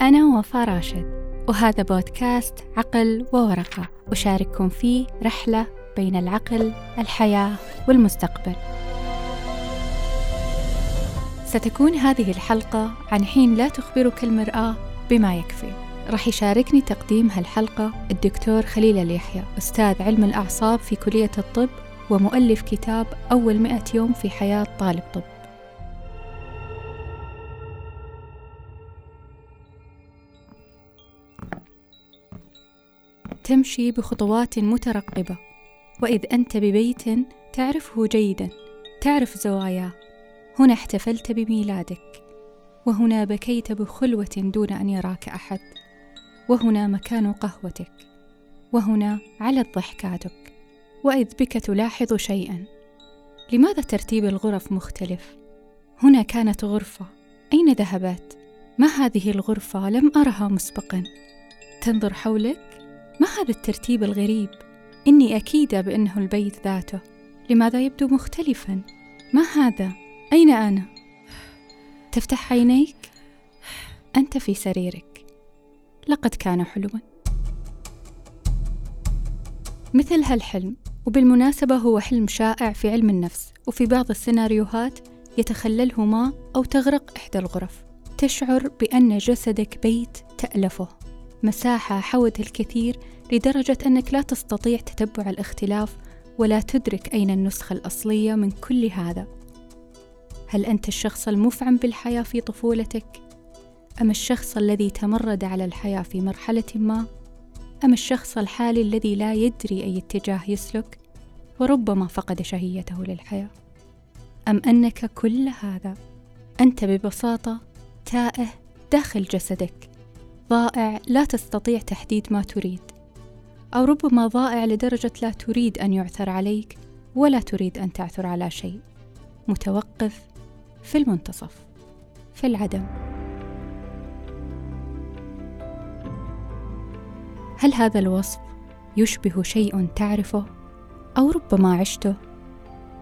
أنا وفاء راشد وهذا بودكاست عقل وورقة أشارككم فيه رحلة بين العقل، الحياة والمستقبل. ستكون هذه الحلقة عن حين لا تخبرك المرآة بما يكفي. راح يشاركني تقديم هالحلقة الدكتور خليل اليحيى أستاذ علم الأعصاب في كلية الطب ومؤلف كتاب أول مئة يوم في حياة طالب طب تمشي بخطوات مترقبة. وإذ أنت ببيت تعرفه جيدا تعرف زواياه. هنا احتفلت بميلادك. وهنا بكيت بخلوة دون أن يراك أحد. وهنا مكان قهوتك. وهنا علت ضحكاتك وإذ بك تلاحظ شيئا. لماذا ترتيب الغرف مختلف؟ هنا كانت غرفة. أين ذهبت؟ ما هذه الغرفة؟ لم أرها مسبقا. تنظر حولك؟ ما هذا الترتيب الغريب؟ إني أكيدة بأنه البيت ذاته. لماذا يبدو مختلفا؟ ما هذا؟ أين أنا؟ تفتح عينيك؟ أنت في سريرك. لقد كان حلوا. مثل هالحلم وبالمناسبة هو حلم شائع في علم النفس وفي بعض السيناريوهات يتخلله ما أو تغرق إحدى الغرف. تشعر بأن جسدك بيت تألفه. مساحة حوت الكثير لدرجة أنك لا تستطيع تتبع الاختلاف ولا تدرك أين النسخة الأصلية من كل هذا هل أنت الشخص المفعم بالحياة في طفولتك؟ أم الشخص الذي تمرد على الحياة في مرحلة ما؟ أم الشخص الحالي الذي لا يدري أي اتجاه يسلك وربما فقد شهيته للحياة؟ أم أنك كل هذا أنت ببساطة تائه داخل جسدك ضائع لا تستطيع تحديد ما تريد أو ربما ضائع لدرجة لا تريد أن يعثر عليك ولا تريد أن تعثر على شيء. متوقف في المنتصف في العدم. هل هذا الوصف يشبه شيء تعرفه أو ربما عشته؟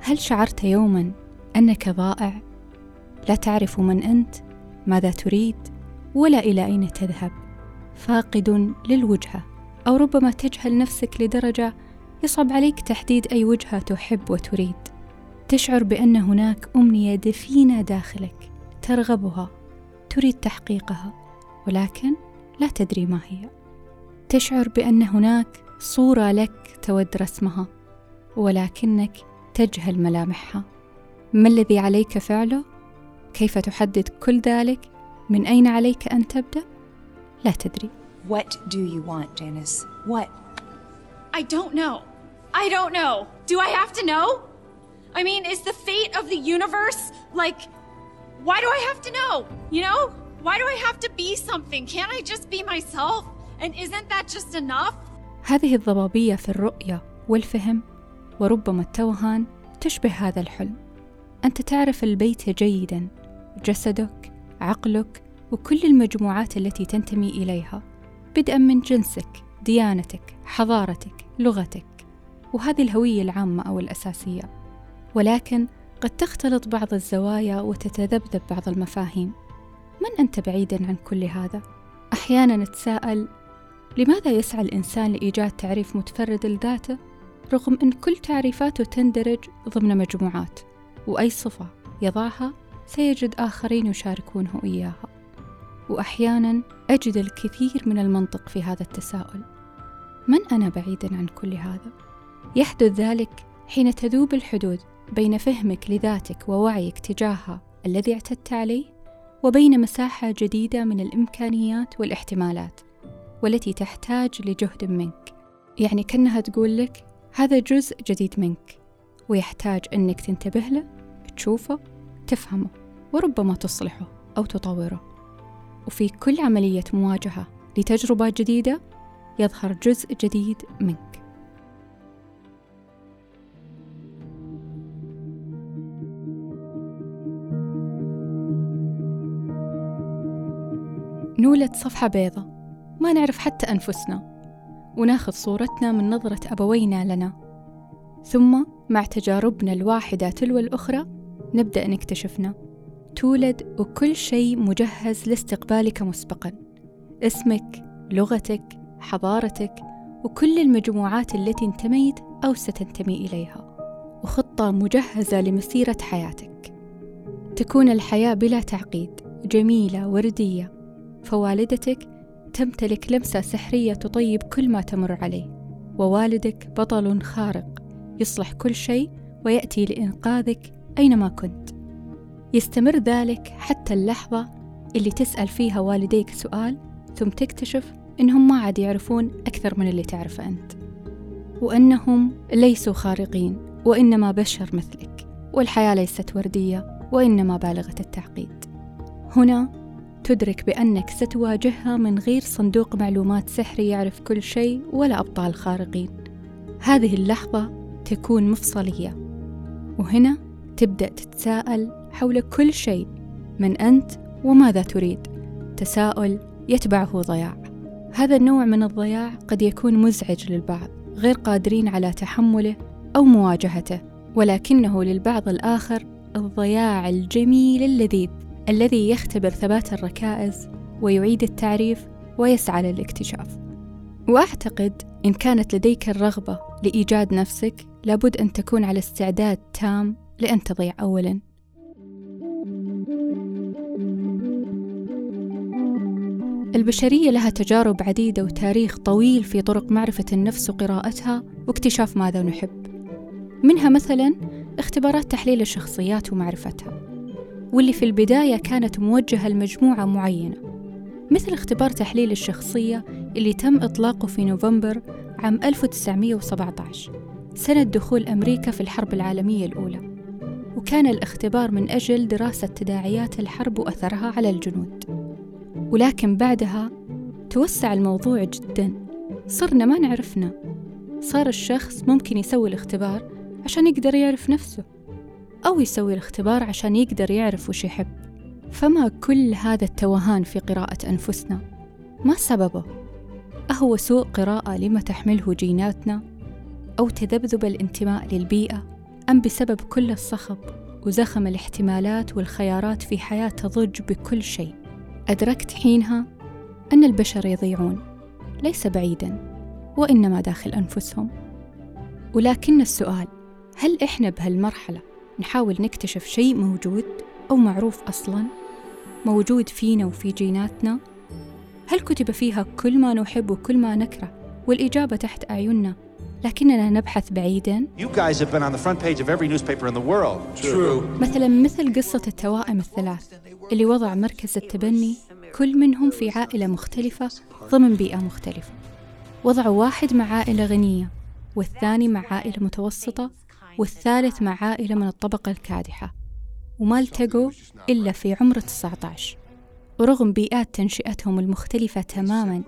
هل شعرت يوما أنك ضائع؟ لا تعرف من أنت؟ ماذا تريد؟ ولا إلى أين تذهب. فاقد للوجهة أو ربما تجهل نفسك لدرجة يصعب عليك تحديد أي وجهة تحب وتريد. تشعر بأن هناك أمنية دفينة داخلك ترغبها تريد تحقيقها ولكن لا تدري ما هي. تشعر بأن هناك صورة لك تود رسمها ولكنك تجهل ملامحها. ما الذي عليك فعله؟ كيف تحدد كل ذلك؟ من اين عليك ان تبدا لا تدري What do you want, Janice? What? I don't know. I don't know. Do I have to know? I mean, is the fate of the universe like. Why do I have to know? You know? Why do I have to be something? Can't I just be myself? And isn't that just enough? هذه الضبابية في الرؤية والفهم وربما التوهان تشبه هذا الحلم أنت تعرف البيت جيدا جسدك عقلك وكل المجموعات التي تنتمي إليها. بدءا من جنسك ديانتك حضارتك لغتك. وهذه الهوية العامة أو الأساسية. ولكن قد تختلط بعض الزوايا وتتذبذب بعض المفاهيم. من أنت بعيدا عن كل هذا؟ أحيانا نتساءل لماذا يسعى الإنسان لإيجاد تعريف متفرد لذاته رغم أن كل تعريفاته تندرج ضمن مجموعات؟ وأي صفة يضعها؟ سيجد آخرين يشاركونه إياها. وأحيانا أجد الكثير من المنطق في هذا التساؤل. من أنا بعيدا عن كل هذا؟ يحدث ذلك حين تذوب الحدود بين فهمك لذاتك ووعيك تجاهها الذي اعتدت عليه وبين مساحة جديدة من الإمكانيات والاحتمالات والتي تحتاج لجهد منك. يعني كأنها تقول لك هذا جزء جديد منك ويحتاج أنك تنتبه له تشوفه تفهمه وربما تصلحه أو تطوره. وفي كل عملية مواجهة لتجربة جديدة يظهر جزء جديد منك. نولد صفحة بيضة. ما نعرف حتى أنفسنا. وناخذ صورتنا من نظرة أبوينا لنا. ثم مع تجاربنا الواحدة تلو الأخرى نبدأ نكتشفنا. تولد وكل شيء مجهز لاستقبالك مسبقا. اسمك لغتك حضارتك وكل المجموعات التي انتميت أو ستنتمي إليها. وخطة مجهزة لمسيرة حياتك. تكون الحياة بلا تعقيد جميلة وردية. فوالدتك تمتلك لمسة سحرية تطيب كل ما تمر عليه. ووالدك بطل خارق يصلح كل شيء ويأتي لإنقاذك أينما كنت. يستمر ذلك حتى اللحظة اللي تسأل فيها والديك سؤال ثم تكتشف إنهم ما عاد يعرفون أكثر من اللي تعرفه أنت. وأنهم ليسوا خارقين وإنما بشر مثلك. والحياة ليست وردية وإنما بالغة التعقيد. هنا تدرك بأنك ستواجهها من غير صندوق معلومات سحري يعرف كل شيء ولا أبطال خارقين. هذه اللحظة تكون مفصلية. وهنا تبدأ تتساءل حول كل شيء من أنت وماذا تريد؟ تساؤل يتبعه ضياع. هذا النوع من الضياع قد يكون مزعج للبعض غير قادرين على تحمله أو مواجهته ولكنه للبعض الآخر الضياع الجميل اللذيذ الذي يختبر ثبات الركائز ويعيد التعريف ويسعى للاكتشاف. وأعتقد إن كانت لديك الرغبة لإيجاد نفسك لابد أن تكون على استعداد تام لأن تضيع اولا. البشرية لها تجارب عديدة وتاريخ طويل في طرق معرفة النفس وقراءتها واكتشاف ماذا نحب. منها مثلا اختبارات تحليل الشخصيات ومعرفتها واللي في البداية كانت موجهة لمجموعة معينة مثل اختبار تحليل الشخصية اللي تم إطلاقه في نوفمبر عام 1917 سنة دخول أمريكا في الحرب العالمية الأولى. وكان الاختبار من أجل دراسة تداعيات الحرب وأثرها على الجنود ولكن بعدها توسع الموضوع جدا صرنا ما نعرفنا صار الشخص ممكن يسوي الاختبار عشان يقدر يعرف نفسه أو يسوي الاختبار عشان يقدر يعرف وش يحب فما كل هذا التوهان في قراءة أنفسنا ما سببه؟ أهو سوء قراءة لما تحمله جيناتنا؟ أو تذبذب الانتماء للبيئة؟ أم بسبب كل الصخب وزخم الاحتمالات والخيارات في حياة تضج بكل شيء. أدركت حينها أن البشر يضيعون ليس بعيدا وإنما داخل أنفسهم. ولكن السؤال هل إحنا بهالمرحلة نحاول نكتشف شيء موجود أو معروف أصلاً؟ موجود فينا وفي جيناتنا؟ هل كتب فيها كل ما نحب وكل ما نكره والإجابة تحت أعيننا؟ لكننا نبحث بعيدا. مثلا مثل قصة التوائم الثلاث اللي وضع مركز التبني كل منهم في عائلة مختلفة ضمن بيئة مختلفة. وضعوا واحد مع عائلة غنية والثاني مع عائلة متوسطة والثالث مع عائلة من الطبقة الكادحة. وما التقوا إلا في عمر 19 ورغم بيئات تنشئتهم المختلفة تماما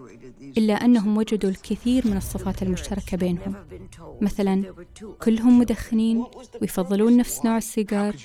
إلا أنهم وجدوا الكثير من الصفات المشتركة بينهم مثلا كلهم مدخنين ويفضلون نفس نوع السيجار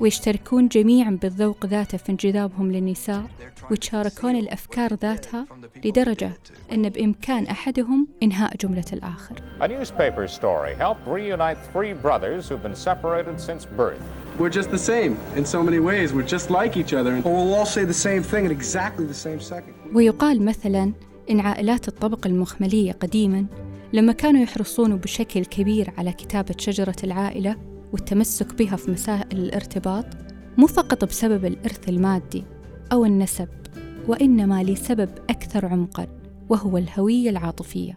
ويشتركون جميعا بالذوق ذاته في انجذابهم للنساء ويتشاركون الأفكار ذاتها لدرجة أن بإمكان أحدهم إنهاء جملة الآخر A newspaper story helped reunite three brothers who've been separated since birth. We're just the same in so many ways. We're just like each other. Or we'll all say the same thing at exactly the same second. ويقال مثلا إن عائلات الطبقة المخملية قديما لما كانوا يحرصون بشكل كبير على كتابة شجرة العائلة والتمسك بها في مسائل الارتباط مو فقط بسبب الإرث المادي أو النسب وإنما لسبب أكثر عمقا وهو الهوية العاطفية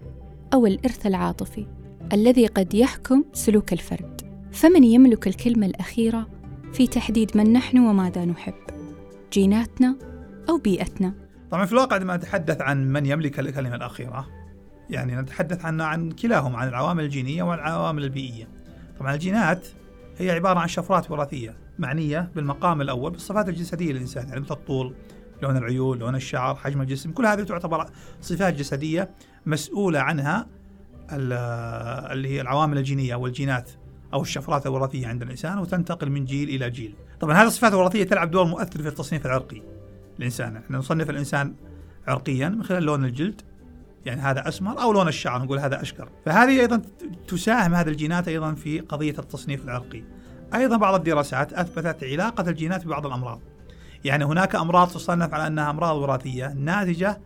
أو الإرث العاطفي الذي قد يحكم سلوك الفرد. فمن يملك الكلمة الأخيرة في تحديد من نحن وماذا نحب؟ جيناتنا أو بيئتنا؟ طبعا في الواقع عندما نتحدث عن من يملك الكلمة الأخيرة يعني نتحدث عن عن كلاهما عن العوامل الجينية والعوامل البيئية. طبعا الجينات هي عبارة عن شفرات وراثية معنية بالمقام الأول بالصفات الجسدية للإنسان يعني مثل الطول لون العيون لون الشعر حجم الجسم كل هذه تعتبر صفات جسدية مسؤولة عنها ال- اللي هي العوامل الجينية والجينات أو الشفرات الوراثية عند الإنسان وتنتقل من جيل إلى جيل. طبعا هذه الصفات الوراثية تلعب دور مؤثر في التصنيف العرقي. الإنسان. إحنا نصنف الإنسان عرقيا من خلال لون الجلد يعني هذا أسمر أو لون الشعر نقول هذا أشقر. فهذه أيضا تساهم هذه الجينات أيضا في قضية التصنيف العرقي. أيضا بعض الدراسات أثبتت علاقة الجينات ببعض الأمراض. يعني هناك أمراض تصنف على أنها أمراض وراثية ناتجة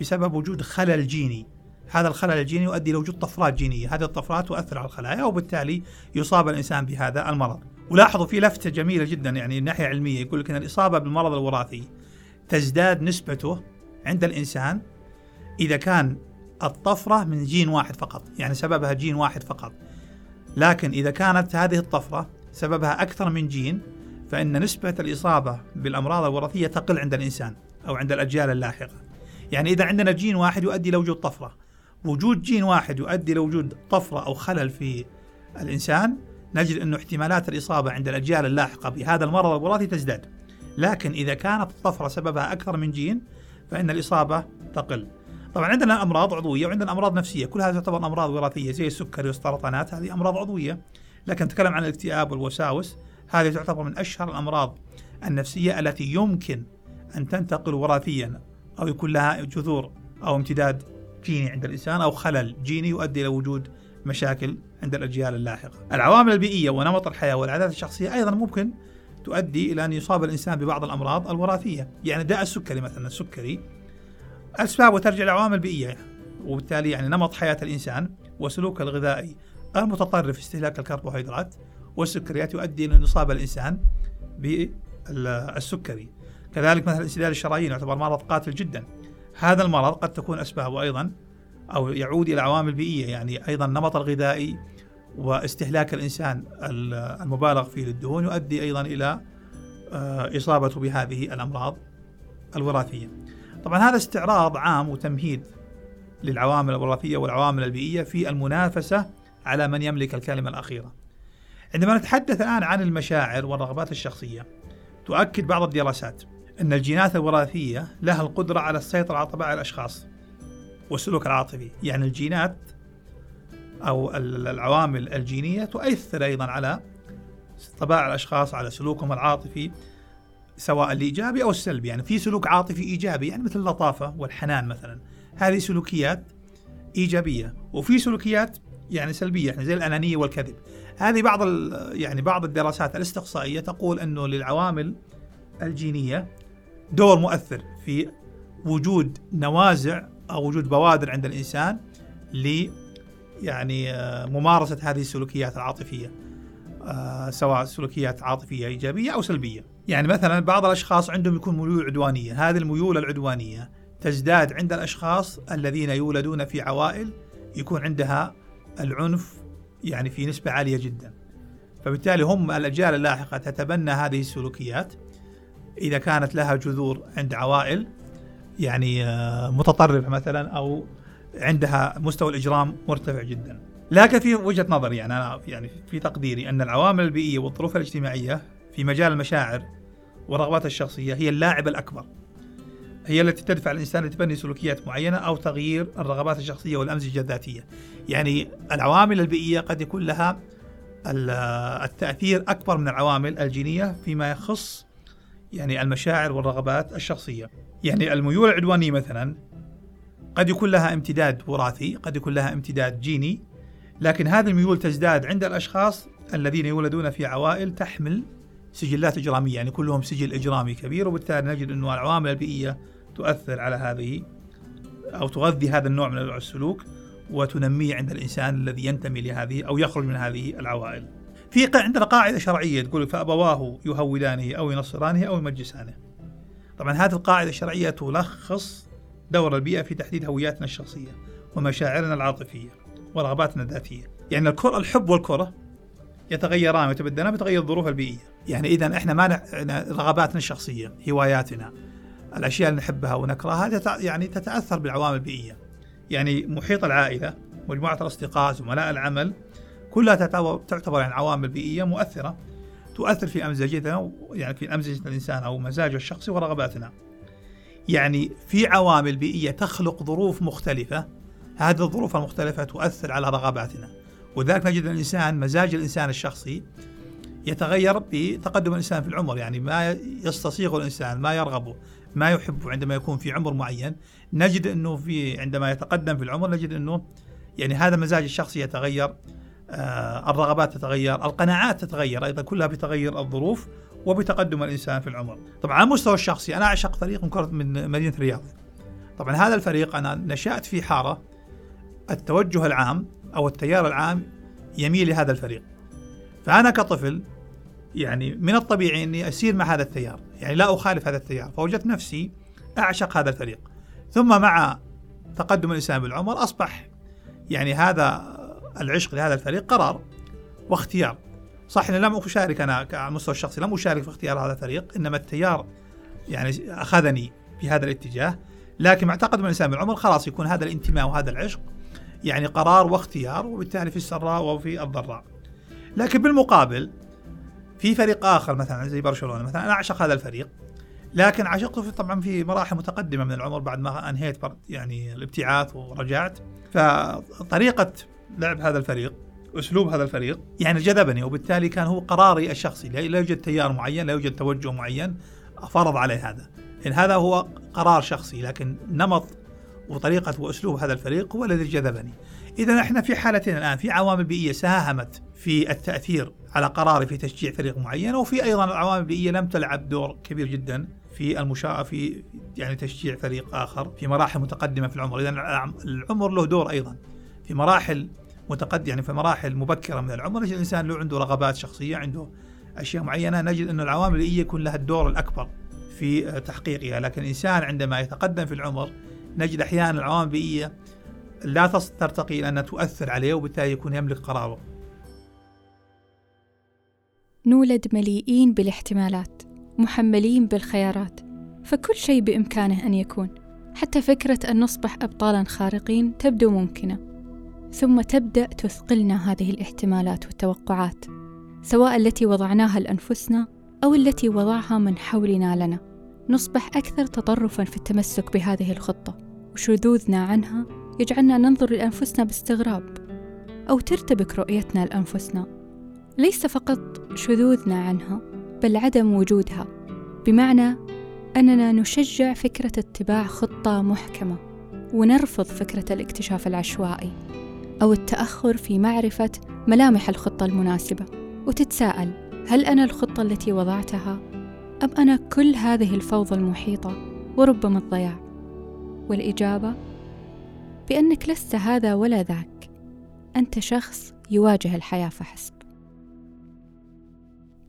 بسبب وجود خلل جيني. هذا الخلل الجيني يؤدي إلى وجود طفرات جينية، هذه الطفرات تؤثر على الخلايا وبالتالي يصاب الإنسان بهذا المرض. ولاحظوا في لفتة جميلة جدا يعني من ناحية علمية يقول لك إن الإصابة بالمرض الوراثي تزداد نسبته عند الإنسان إذا كان الطفرة من جين واحد فقط، يعني سببها جين واحد فقط. لكن إذا كانت هذه الطفرة سببها أكثر من جين فإن نسبة الإصابة بالأمراض الوراثية تقل عند الإنسان أو عند الأجيال اللاحقة. يعني إذا عندنا جين واحد يؤدي إلى وجود طفرة، وجود جين واحد يؤدي لوجود طفرة أو خلل في الإنسان نجد انه احتمالات الإصابة عند الأجيال اللاحقة بهذا المرض الوراثي تزداد. لكن إذا كانت الطفرة سببها أكثر من جين فإن الإصابة تقل. طبعا عندنا أمراض عضوية وعندنا أمراض نفسية، كل هذه تعتبر أمراض وراثية زي السكري والسرطانات هذه أمراض عضوية. لكن نتكلم عن الاكتئاب والوساوس هذه تعتبر من أشهر الأمراض النفسية التي يمكن أن تنتقل وراثيا أو يكون لها جذور أو امتداد جيني عند الإنسان أو خلل جيني يؤدي إلى وجود مشاكل عند الأجيال اللاحقة. العوامل البيئية ونمط الحياة والعادات الشخصية أيضا ممكن تؤدي إلى أن يصاب الإنسان ببعض الأمراض الوراثية، يعني داء السكري مثلا السكري اسبابه ترجع لعوامل بيئيه وبالتالي يعني نمط حياة الإنسان وسلوكه الغذائي المتطرف استهلاك الكربوهيدرات والسكريات يؤدي إلى أن يصاب الإنسان بالسكري. كذلك مثلا انسداد الشرايين يعتبر مرض قاتل جدا. هذا المرض قد تكون أسبابه أيضا أو يعود إلى عوامل بيئية يعني أيضا النمط الغذائي واستهلاك الإنسان المبالغ فيه للدهون يؤدي أيضا إلى آه، إصابته بهذه الأمراض الوراثية. طبعا هذا استعراض عام وتمهيد للعوامل الوراثية والعوامل البيئية في المنافسة على من يملك الكلمة الأخيرة. عندما نتحدث الآن عن المشاعر والرغبات الشخصية تؤكد بعض الدراسات أن الجينات الوراثية لها القدرة على السيطرة على طباع الأشخاص والسلوك العاطفي يعني الجينات أو العوامل الجينية تؤثر أيضا على طباع الأشخاص على سلوكهم العاطفي سواء الإيجابي أو السلبي. يعني في سلوك عاطفي إيجابي يعني مثل اللطافة والحنان مثلا. هذه سلوكيات إيجابية وفي سلوكيات يعني سلبية يعني زي الأنانية والكذب. هذه بعض يعني بعض الدراسات الاستقصائية تقول أنه للعوامل الجينية دور مؤثر في وجود نوازع أو وجود بوادر عند الإنسان ل يعني آه، ممارسة هذه السلوكيات العاطفية آه، سواء سلوكيات عاطفية إيجابية أو سلبية. يعني مثلا بعض الأشخاص عندهم يكون ميول عدوانية، هذه الميول العدوانية تزداد عند الأشخاص الذين يولدون في عوائل يكون عندها العنف يعني في نسبة عالية جدا. فبالتالي هم الأجيال اللاحقة تتبنى هذه السلوكيات إذا كانت لها جذور عند عوائل يعني آه، متطرفة مثلا أو عندها مستوى الإجرام مرتفع جدا. لكن في وجهة نظري يعني أنا يعني في تقديري أن العوامل البيئية والظروف الاجتماعية في مجال المشاعر والرغبات الشخصية هي اللاعب الأكبر. هي التي تدفع الإنسان لتبني سلوكيات معينة أو تغيير الرغبات الشخصية والأمزجة الذاتية. يعني العوامل البيئية قد يكون لها التأثير أكبر من العوامل الجينية فيما يخص يعني المشاعر والرغبات الشخصية يعني الميول العدوانية مثلا قد يكون لها امتداد وراثي قد يكون لها امتداد جيني لكن هذه الميول تزداد عند الأشخاص الذين يولدون في عوائل تحمل سجلات إجرامية يعني كلهم سجل إجرامي كبير وبالتالي نجد أنه العوامل البيئية تؤثر على هذه أو تغذي هذا النوع من السلوك وتنميه عند الإنسان الذي ينتمي لهذه أو يخرج من هذه العوائل في عندنا قاعدة شرعية تقول فأبواه يهودانه أو ينصرانه أو يمجسانه. طبعا هذه القاعدة الشرعية تلخص دور البيئة في تحديد هوياتنا الشخصية ومشاعرنا العاطفية ورغباتنا الذاتية. يعني الكرة الحب والكرة يتغيران ويتبدلان بتغير الظروف البيئية. يعني اذا إحنا ما رغباتنا الشخصية، هواياتنا، الأشياء اللي نحبها ونكرهها يعني تتأثر بالعوامل البيئية. يعني محيط العائلة، مجموعه الأصدقاء، زملاء العمل، كلها تعتبر يعني عوامل بيئية مؤثرة تؤثر في أمزجتنا يعني في أمزجة الإنسان أو مزاجه الشخصي ورغباتنا. يعني في عوامل بيئية تخلق ظروف مختلفة هذه الظروف المختلفة تؤثر على رغباتنا. وذلك نجد الإنسان مزاج الإنسان الشخصي يتغير بتقدم الإنسان في العمر يعني ما يستصيغه الإنسان ما يرغبه ما يحبه عندما يكون في عمر معين نجد أنه في عندما يتقدم في العمر نجد أنه يعني هذا المزاج الشخصي يتغير آه، الرغبات تتغير القناعات تتغير أيضا كلها بتغير الظروف وبتقدم الإنسان في العمر. طبعا على المستوى الشخصي أنا أعشق فريق من كرة من مدينة الرياض. طبعا هذا الفريق أنا نشأت في حارة. التوجه العام أو التيار العام يميل لهذا الفريق. فأنا كطفل يعني من الطبيعي أني أسير مع هذا التيار. يعني لا أخالف هذا التيار. فوجدت نفسي أعشق هذا الفريق. ثم مع تقدم الإنسان بالعمر أصبح يعني هذا العشق لهذا الفريق قرار واختيار. صح إني لم أشارك أنا على المستوى الشخصي لم أشارك في اختيار هذا الفريق إنما التيار يعني أخذني في هذا الاتجاه لكن مع تقدم الانسان بالعمر خلاص يكون هذا الانتماء وهذا العشق يعني قرار واختيار وبالتالي في السراء وفي الضراء. لكن بالمقابل في فريق آخر مثلا زي برشلونة مثلا أنا أعشق هذا الفريق لكن عشقته في طبعا في مراحل متقدمة من العمر بعد ما أنهيت يعني الابتعاث ورجعت فطريقة لعب هذا الفريق أسلوب هذا الفريق. يعني جذبني وبالتالي كان هو قراري الشخصي. لا يوجد تيار معين لا يوجد توجه معين فرض علي هذا. إن هذا هو قرار شخصي لكن نمط وطريقة وأسلوب هذا الفريق هو الذي جذبني. إذا إحنا في حالتين الآن. في عوامل بيئية ساهمت في التأثير على قراري في تشجيع فريق معين وفي أيضا عوامل بيئية لم تلعب دور كبير جدا في المشاة في يعني تشجيع فريق آخر في مراحل متقدمة في العمر. إذا العمر له دور أيضا في مراحل متقدم يعني في مراحل مبكرة من العمر الإنسان له عنده رغبات شخصية عنده أشياء معينة نجد أن العوامل البيئية يكون لها الدور الأكبر في تحقيقها. لكن الإنسان عندما يتقدم في العمر نجد أحيانا العوامل البيئية لا ترتقي إلى أنها تؤثر عليه وبالتالي يكون يملك قراره. نولد مليئين بالاحتمالات محملين بالخيارات فكل شيء بإمكانه أن يكون. حتى فكرة أن نصبح أبطالا خارقين تبدو ممكنة. ثم تبدأ تثقلنا هذه الاحتمالات والتوقعات سواء التي وضعناها لأنفسنا أو التي وضعها من حولنا لنا. نصبح أكثر تطرفا في التمسك بهذه الخطة وشذوذنا عنها يجعلنا ننظر لأنفسنا باستغراب أو ترتبك رؤيتنا لأنفسنا. ليس فقط شذوذنا عنها بل عدم وجودها. بمعنى أننا نشجع فكرة اتباع خطة محكمة ونرفض فكرة الاكتشاف العشوائي. أو التأخر في معرفة ملامح الخطة المناسبة. وتتساءل هل أنا الخطة التي وضعتها؟ أم أنا كل هذه الفوضى المحيطة وربما الضياع؟ والإجابة بأنك لست هذا ولا ذاك. أنت شخص يواجه الحياة فحسب.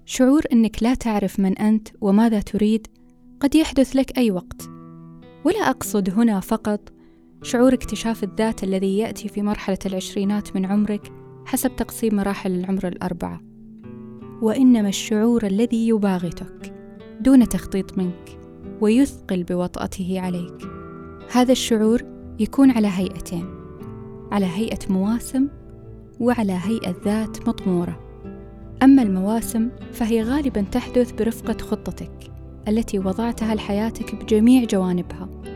شعور أنك لا تعرف من أنت وماذا تريد قد يحدث لك أي وقت. ولا أقصد هنا فقط شعور اكتشاف الذات الذي يأتي في مرحلة العشرينات من عمرك حسب تقسيم مراحل العمر الأربعة. وإنما الشعور الذي يباغتك دون تخطيط منك ويثقل بوطأته عليك. هذا الشعور يكون على هيئتين على هيئة مواسم وعلى هيئة ذات مطمورة أما المواسم فهي غالبا تحدث برفقة خطتك التي وضعتها لحياتك بجميع جوانبها.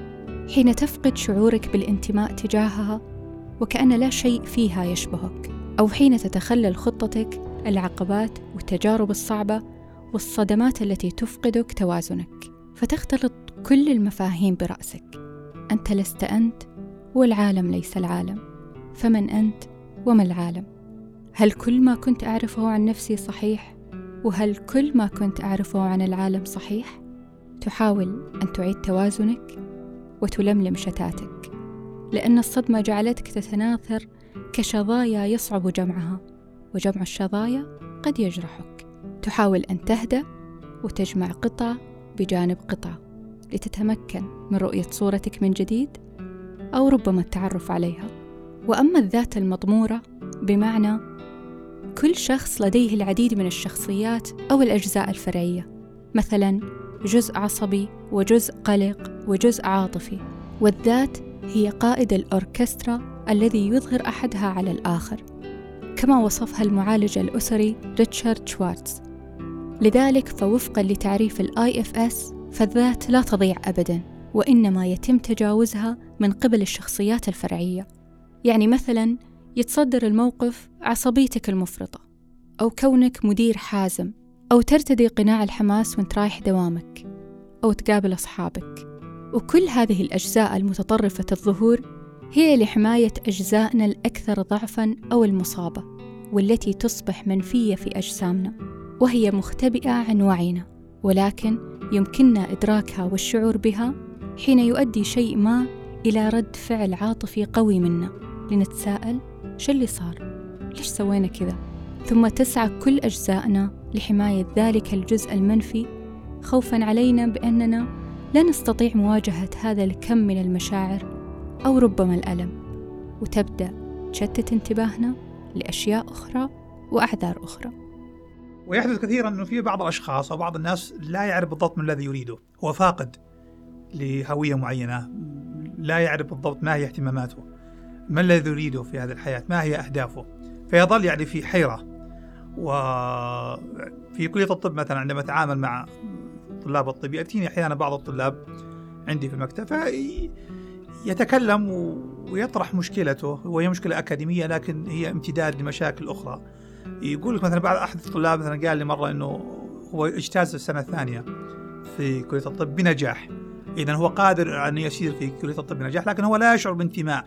حين تفقد شعورك بالانتماء تجاهها وكأن لا شيء فيها يشبهك أو حين تتخلل خطتك العقبات والتجارب الصعبة والصدمات التي تفقدك توازنك. فتختلط كل المفاهيم برأسك. أنت لست أنت والعالم ليس العالم. فمن أنت؟ وما العالم؟ هل كل ما كنت أعرفه عن نفسي صحيح؟ وهل كل ما كنت أعرفه عن العالم صحيح؟ تحاول أن تعيد توازنك؟ وتلملم شتاتك لأن الصدمة جعلتك تتناثر كشظايا يصعب جمعها وجمع الشظايا قد يجرحك. تحاول أن تهدأ وتجمع قطعة بجانب قطعة لتتمكن من رؤية صورتك من جديد أو ربما التعرف عليها. وأما الذات المضمورة بمعنى كل شخص لديه العديد من الشخصيات أو الأجزاء الفرعية مثلا جزء عصبي وجزء قلق وجزء عاطفي والذات هي قائد الأوركسترا الذي يظهر أحدها على الآخر كما وصفها المعالج الأسري ريتشارد شوارتز. لذلك فوفقا لتعريف الـ IFS فالذات لا تضيع ابدا وإنما يتم تجاوزها من قبل الشخصيات الفرعية. يعني مثلا يتصدر الموقف عصبيتك المفرطة أو كونك مدير حازم أو ترتدي قناع الحماس وانت رايح دوامك أو تقابل أصحابك. وكل هذه الأجزاء المتطرفة الظهور هي لحماية أجزائنا الأكثر ضعفا أو المصابة والتي تصبح منفية في أجسامنا وهي مختبئة عن وعينا ولكن يمكننا إدراكها والشعور بها حين يؤدي شيء ما إلى رد فعل عاطفي قوي منا لنتساءل شو اللي صار؟ ليش سوينا كذا؟ ثم تسعى كل أجزائنا لحماية ذلك الجزء المنفي خوفا علينا بأننا لا نستطيع مواجهة هذا الكم من المشاعر أو ربما الألم وتبدأ تشتت انتباهنا لأشياء أخرى وأعذار أخرى. ويحدث كثيرا أنه في بعض الأشخاص أو بعض الناس لا يعرف بالضبط ما الذي يريده. هو فاقد لهوية معينة لا يعرف بالضبط ما هي اهتماماته ما الذي يريده في هذه الحياة ما هي أهدافه. فيظل يعني في حيرة وفي كلية الطب مثلا عندما أتعامل مع طلاب الطب يأتيني أحيانا بعض الطلاب عندي في المكتب يتكلم ويطرح مشكلته. وهي مشكلة أكاديمية لكن هي امتداد لمشاكل أخرى. يقول لك مثلا بعض أحد الطلاب مثلا قال لي مرة أنه هو اجتاز السنة الثانية في كلية الطب بنجاح. إذا هو قادر أن يسير في كلية الطب بنجاح لكن هو لا يشعر بانتماء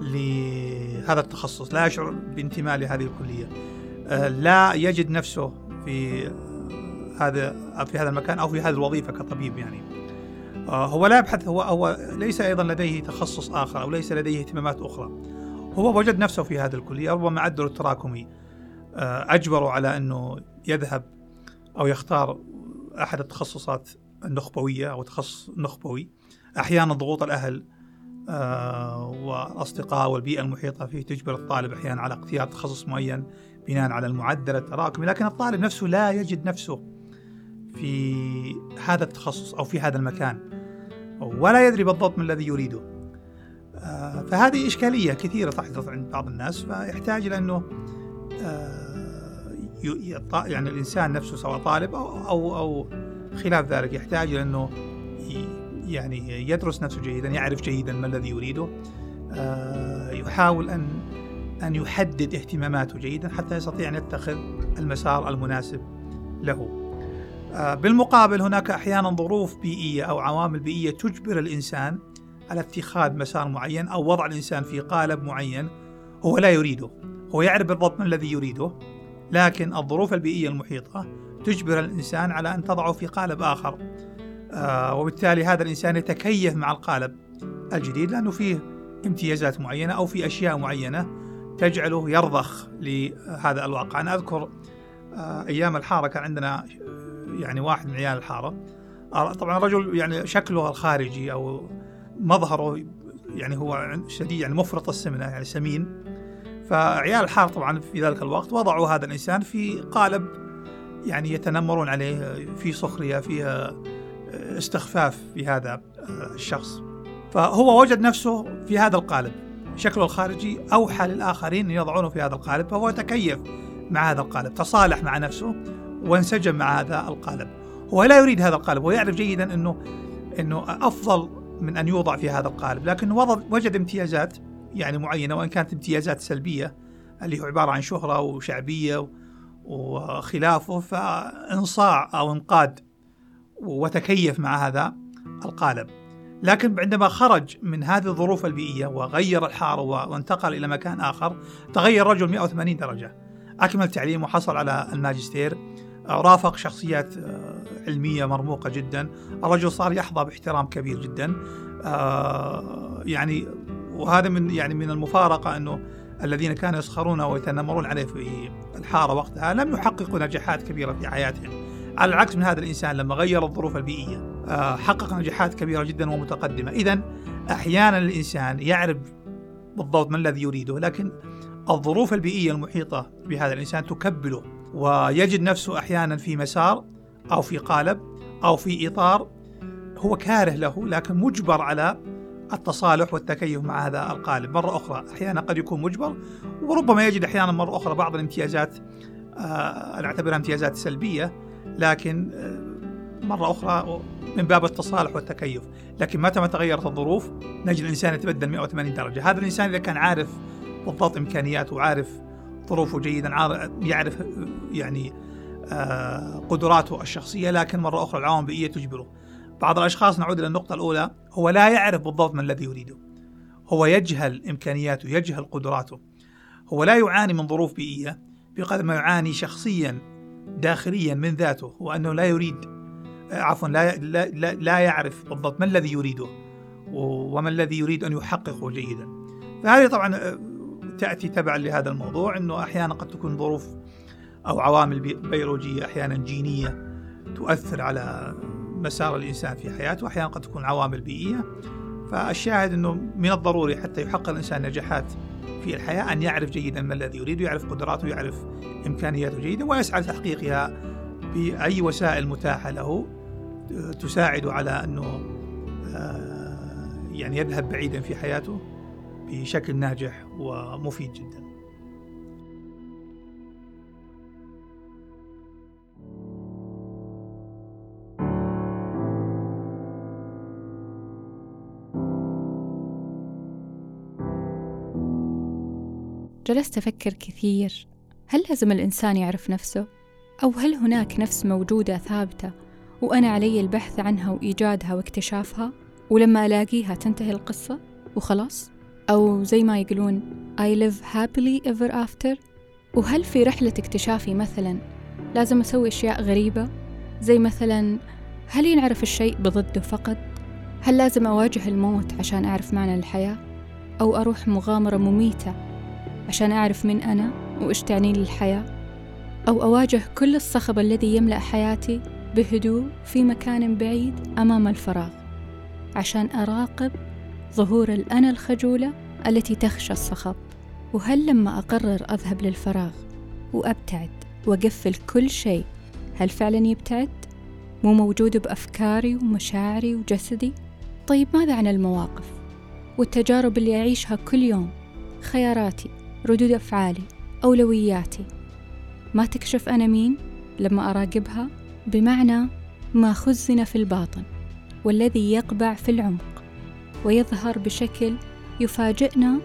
لهذا التخصص لا يشعر بانتماء لهذه الكلية. آه، لا يجد نفسه في هذا في هذا المكان أو في هذه الوظيفة كطبيب يعني. آه، هو لا يبحث هو هو ليس أيضا لديه تخصص آخر أو ليس لديه اهتمامات أخرى. هو وجد نفسه في هذه الكلية ربما عدله التراكمي. آه، اجبره على أنه يذهب أو يختار أحد التخصصات النخبوية أو تخصص نخبوي. أحيانا ضغوط الأهل آه، والأصدقاء والبيئة المحيطة فيه تجبر الطالب أحيانا على اختيار تخصص معين بناء على المعدل التراكمي. لكن الطالب نفسه لا يجد نفسه في هذا التخصص أو في هذا المكان ولا يدري بالضبط ما الذي يريده آه، فهذه إشكالية كثيرة تحدث عند بعض الناس فيحتاج إلى أنه آه، يعني الإنسان نفسه سواء طالب أو أو أو خلاف ذلك يحتاج إلى أنه يعني يدرس نفسه جيدا يعرف جيدا ما الذي يريده آه، يحاول أن أن يحدد اهتماماته جيدا حتى يستطيع أن يتخذ المسار المناسب له. آه، بالمقابل هناك أحيانا ظروف بيئية أو عوامل بيئية تجبر الإنسان على اتخاذ مسار معين أو وضع الإنسان في قالب معين هو لا يريده، هو يعرف بالضبط ما الذي يريده، لكن الظروف البيئية المحيطة تجبر الإنسان على أن تضعه في قالب آخر. آه، وبالتالي هذا الإنسان يتكيف مع القالب الجديد لأنه فيه امتيازات معينة أو في أشياء معينة تجعله يرضخ لهذا الواقع. أنا أذكر آه، أيام الحارة كان عندنا يعني واحد من عيال الحارة. طبعا رجل يعني شكله الخارجي أو مظهره يعني هو شديد يعني مفرط السمنة يعني سمين. فعيال الحارة طبعا في ذلك الوقت وضعوا هذا الإنسان في قالب يعني يتنمرون عليه في سخرية فيها استخفاف في هذا الشخص. فهو وجد نفسه في هذا القالب. شكله الخارجي أوحى للآخرين أن يضعونه في هذا القالب فهو تكيف مع هذا القالب تصالح مع نفسه. وانسجم مع هذا القالب. هو لا يريد هذا القالب ويعرف جيدا أنه أنه أفضل من أن يوضع في هذا القالب لكنه وجد امتيازات يعني معينة وإن كانت امتيازات سلبية اللي هو عبارة عن شهرة وشعبية وخلافه فإنصاع أو إنقاد وتكيف مع هذا القالب. لكن عندما خرج من هذه الظروف البيئية وغير الحارة وانتقل إلى مكان آخر تغير رجل 180 درجة. أكمل تعليم وحصل على الماجستير. رافق شخصيات آه، علمية مرموقة جدا. الرجل صار يحظى باحترام كبير جدا. آه، يعني وهذا من يعني من المفارقة أنه الذين كانوا يسخرون ويتنمرون عليه في الحارة وقتها لم يحققوا نجاحات كبيرة في حياتهم. على العكس من هذا الإنسان لما غير الظروف البيئية آه، حقق نجاحات كبيرة جدا ومتقدمة. إذا أحيانا الإنسان يعرف بالضبط ما الذي يريده لكن الظروف البيئية المحيطة بهذا الإنسان تكبله. ويجد نفسه أحيانا في مسار أو في قالب أو في إطار هو كاره له لكن مجبر على التصالح والتكيف مع هذا القالب. مرة أخرى أحيانا قد يكون مجبر وربما يجد أحيانا مرة أخرى بعض الامتيازات آه نعتبرها امتيازات سلبية لكن آه مرة أخرى من باب التصالح والتكيف. لكن متى ما تغيرت الظروف نجد الإنسان يتبدل 180 درجة. هذا الإنسان إذا كان عارف بالضبط إمكانياته وعارف ظروفه جيدا يعرف يعني آه، قدراته الشخصية لكن مرة أخرى العوامل البيئية تجبره. بعض الأشخاص نعود إلى النقطة الأولى هو لا يعرف بالضبط ما الذي يريده. هو يجهل إمكانياته يجهل قدراته. هو لا يعاني من ظروف بيئية بقدر ما يعاني شخصيا داخليا من ذاته. وأنه لا يريد آه، عفوا لا, لا, لا, لا يعرف بالضبط ما الذي يريده وما الذي يريد أن يحققه جيدا. فهذه طبعا تأتي تبعا لهذا الموضوع أنه أحيانا قد تكون ظروف أو عوامل بيولوجية أحيانا جينية تؤثر على مسار الإنسان في حياته وأحيانا قد تكون عوامل بيئية. فالشاهد أنه من الضروري حتى يحقق الإنسان نجاحات في الحياة أن يعرف جيدا ما الذي يريد ويعرف قدراته ويعرف إمكانياته جيدا ويسعى لتحقيقها بأي وسائل متاحة له تساعد على أنه آه، يعني يذهب بعيدا في حياته. بشكل ناجح ومفيد جدا جلست أفكر كثير هل لازم الإنسان يعرف نفسه؟ أو هل هناك نفس موجودة ثابتة وأنا علي البحث عنها وإيجادها واكتشافها ولما ألاقيها تنتهي القصة وخلاص؟ أو زي ما يقولون I live happily ever after وهل في رحلة اكتشافي مثلا لازم أسوي أشياء غريبة زي مثلا هل ينعرف الشيء بضده فقط؟ هل لازم أواجه الموت عشان أعرف معنى الحياة؟ أو أروح مغامرة مميتة عشان أعرف من أنا وإيش تعني لي الحياة أو أواجه كل الصخب الذي يملأ حياتي بهدوء في مكان بعيد أمام الفراغ عشان أراقب ظهور الأنا الخجولة التي تخشى الصخب وهل لما أقرر أذهب للفراغ وأبتعد وأقفل كل شيء هل فعلا يبتعد؟ مو موجود بأفكاري ومشاعري وجسدي؟ طيب ماذا عن المواقف؟ والتجارب اللي أعيشها كل يوم خياراتي ردود أفعالي أولوياتي ما تكشف أنا مين لما أراقبها بمعنى ما خزن في الباطن والذي يقبع في العمق ويظهر بشكل يفاجئنا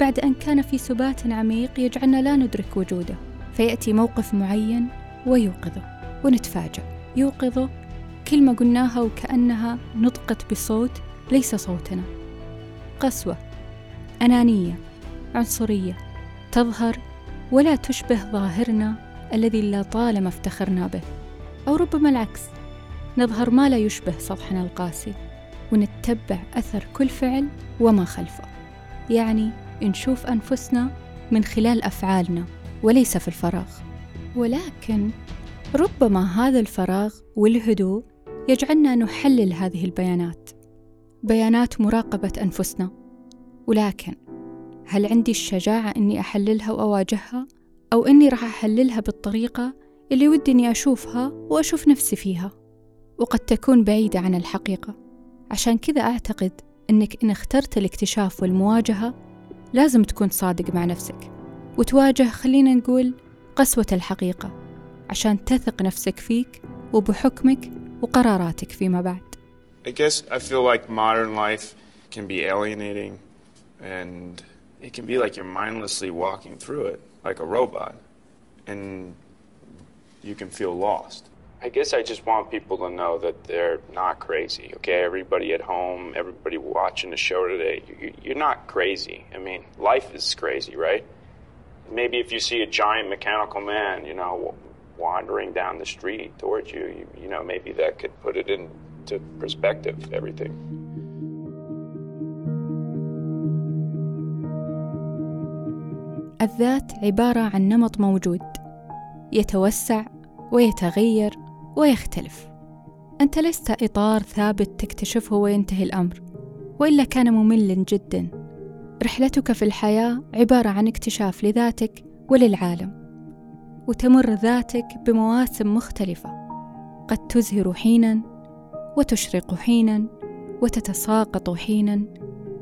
بعد أن كان في سبات عميق يجعلنا لا ندرك وجوده. فيأتي موقف معين ويوقظه ونتفاجأ. يوقظه كلمة قلناها وكأنها نطقت بصوت ليس صوتنا. قسوة أنانية عنصرية تظهر ولا تشبه ظاهرنا الذي لطالما افتخرنا به. أو ربما العكس نظهر ما لا يشبه سطحنا القاسي. ونتبع أثر كل فعل وما خلفه. يعني نشوف أنفسنا من خلال أفعالنا وليس في الفراغ. ولكن ربما هذا الفراغ والهدوء يجعلنا نحلل هذه البيانات. بيانات مراقبة أنفسنا. ولكن هل عندي الشجاعة إني أحللها وأواجهها؟ أو إني راح أحللها بالطريقة اللي ودي إني أشوفها وأشوف نفسي فيها؟ وقد تكون بعيدة عن الحقيقة. عشان كذا أعتقد إنك إن اخترت الاكتشاف والمواجهة لازم تكون صادق مع نفسك وتواجه خلينا نقول قسوة الحقيقة عشان تثق نفسك فيك وبحكمك وقراراتك فيما بعد I guess I feel like modern life can be alienating and it can be like you're mindlessly walking through it like a robot and you can feel lost. I guess I just want people to know that they're not crazy, okay? Everybody at home, everybody watching the show today, you're not crazy. I mean, life is crazy, right? Maybe if you see a giant mechanical man, you know, wandering down the street towards you, you, you know, maybe that could put it into perspective, everything. الذات عبارة عن نمط موجود يتوسع ويتغير ويختلف. أنت لست إطار ثابت تكتشفه وينتهي الأمر وإلا كان مملا جدا. رحلتك في الحياة عبارة عن اكتشاف لذاتك وللعالم وتمر ذاتك بمواسم مختلفة. قد تزهر حينا وتشرق حينا وتتساقط حينا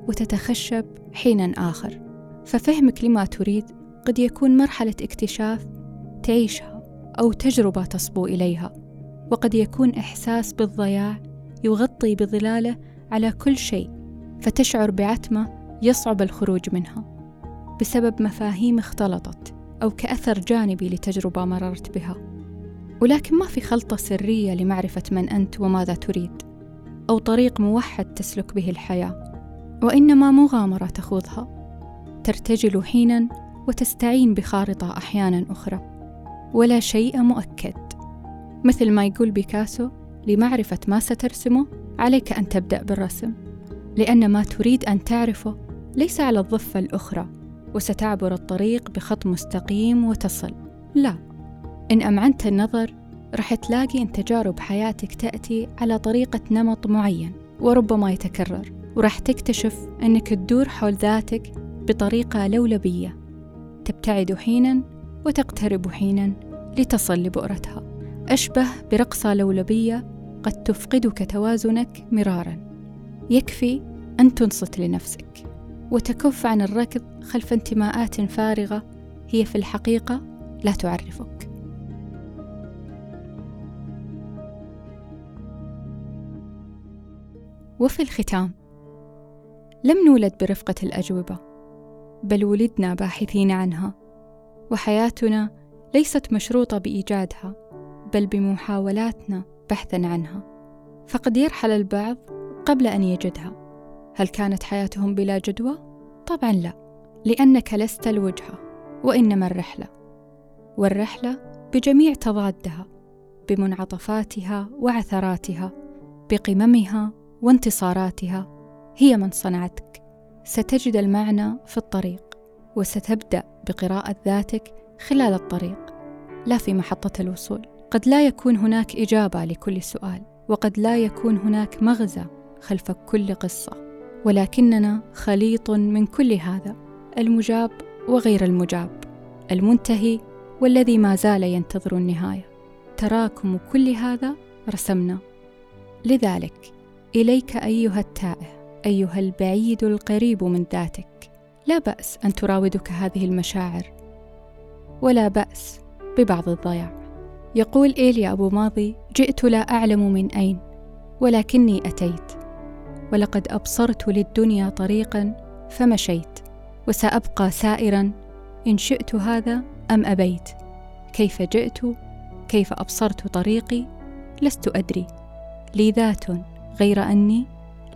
وتتخشب حينا آخر. ففهمك لما تريد قد يكون مرحلة اكتشاف تعيشها أو تجربة تصبو إليها. وقد يكون إحساس بالضياع يغطي بظلاله على كل شيء فتشعر بعتمة يصعب الخروج منها بسبب مفاهيم اختلطت أو كأثر جانبي لتجربة مررت بها. ولكن ما في خلطة سرية لمعرفة من أنت وماذا تريد أو طريق موحد تسلك به الحياة وإنما مغامرة تخوضها ترتجل حينا وتستعين بخارطة أحيانا أخرى ولا شيء مؤكد. مثل ما يقول بيكاسو لمعرفة ما سترسمه عليك أن تبدأ بالرسم. لأن ما تريد أن تعرفه ليس على الضفة الأخرى وستعبر الطريق بخط مستقيم وتصل. لا إن أمعنت النظر رح تلاقي أن تجارب حياتك تأتي على طريقة نمط معين وربما يتكرر ورح تكتشف أنك تدور حول ذاتك بطريقة لولبية. تبتعد حينا وتقترب حينا لتصل لبؤرتها. أشبه برقصة لولبية قد تفقدك توازنك مرارا. يكفي أن تنصت لنفسك وتكف عن الركض خلف انتماءات فارغة هي في الحقيقة لا تعرفك. وفي الختام لم نولد برفقة الأجوبة بل ولدنا باحثين عنها وحياتنا ليست مشروطة بإيجادها. بل بمحاولاتنا بحثا عنها. فقد يرحل البعض قبل أن يجدها. هل كانت حياتهم بلا جدوى؟ طبعا لا لأنك لست الوجهة وإنما الرحلة. والرحلة بجميع تضادها بمنعطفاتها وعثراتها بقممها وانتصاراتها. هي من صنعتك. ستجد المعنى في الطريق وستبدأ بقراءة ذاتك خلال الطريق لا في محطة الوصول. قد لا يكون هناك إجابة لكل سؤال وقد لا يكون هناك مغزى خلف كل قصة. ولكننا خليط من كل هذا المجاب وغير المجاب المنتهي والذي ما زال ينتظر النهاية. تراكم كل هذا رسمنا. لذلك إليك أيها التائه أيها البعيد القريب من ذاتك لا بأس أن تراودك هذه المشاعر ولا بأس ببعض الضياع. يقول إيليا أبو ماضي جئت لا أعلم من أين ولكني أتيت. ولقد أبصرت للدنيا طريقا فمشيت وسأبقى سائرا إن شئت هذا أم أبيت. كيف جئت؟ كيف أبصرت طريقي؟ لست أدري. لي ذات غير أني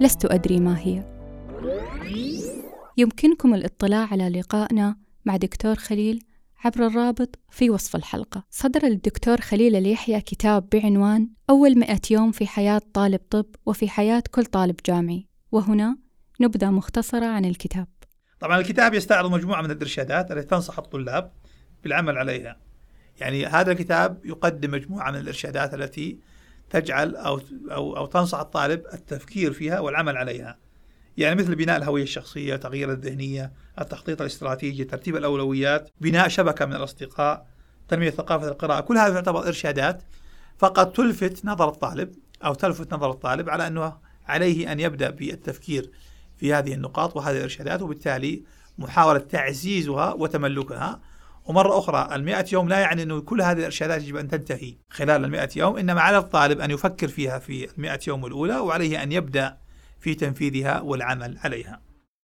لست أدري ما هي. يمكنكم الاطلاع على لقائنا مع دكتور خليل عبر الرابط في وصف الحلقة. صدر الدكتور خليل اليحيى كتاب بعنوان أول مئة يوم في حياة طالب طب وفي حياة كل طالب جامعي. وهنا نبذة مختصرة عن الكتاب. طبعا الكتاب يستعرض مجموعة من الإرشادات التي تنصح الطلاب بالعمل عليها. يعني هذا الكتاب يقدم مجموعة من الإرشادات التي تجعل أو, أو, أو تنصح الطالب التفكير فيها والعمل عليها يعني مثل بناء الهوية الشخصية تغيير الذهنية التخطيط الاستراتيجي ترتيب الأولويات بناء شبكة من الأصدقاء تنمية ثقافة القراءة كل هذه تعتبر إرشادات فقط تلفت نظر الطالب أو تلفت نظر الطالب على أنه عليه أن يبدأ بالتفكير في هذه النقاط وهذه الإرشادات وبالتالي محاولة تعزيزها وتملكها. ومرة أخرى المئة يوم لا يعني أنه كل هذه الإرشادات يجب أن تنتهي خلال المئة يوم إنما على الطالب أن يفكر فيها في المئة يوم الأولى وعليه أن يبدأ في تنفيذها والعمل عليها.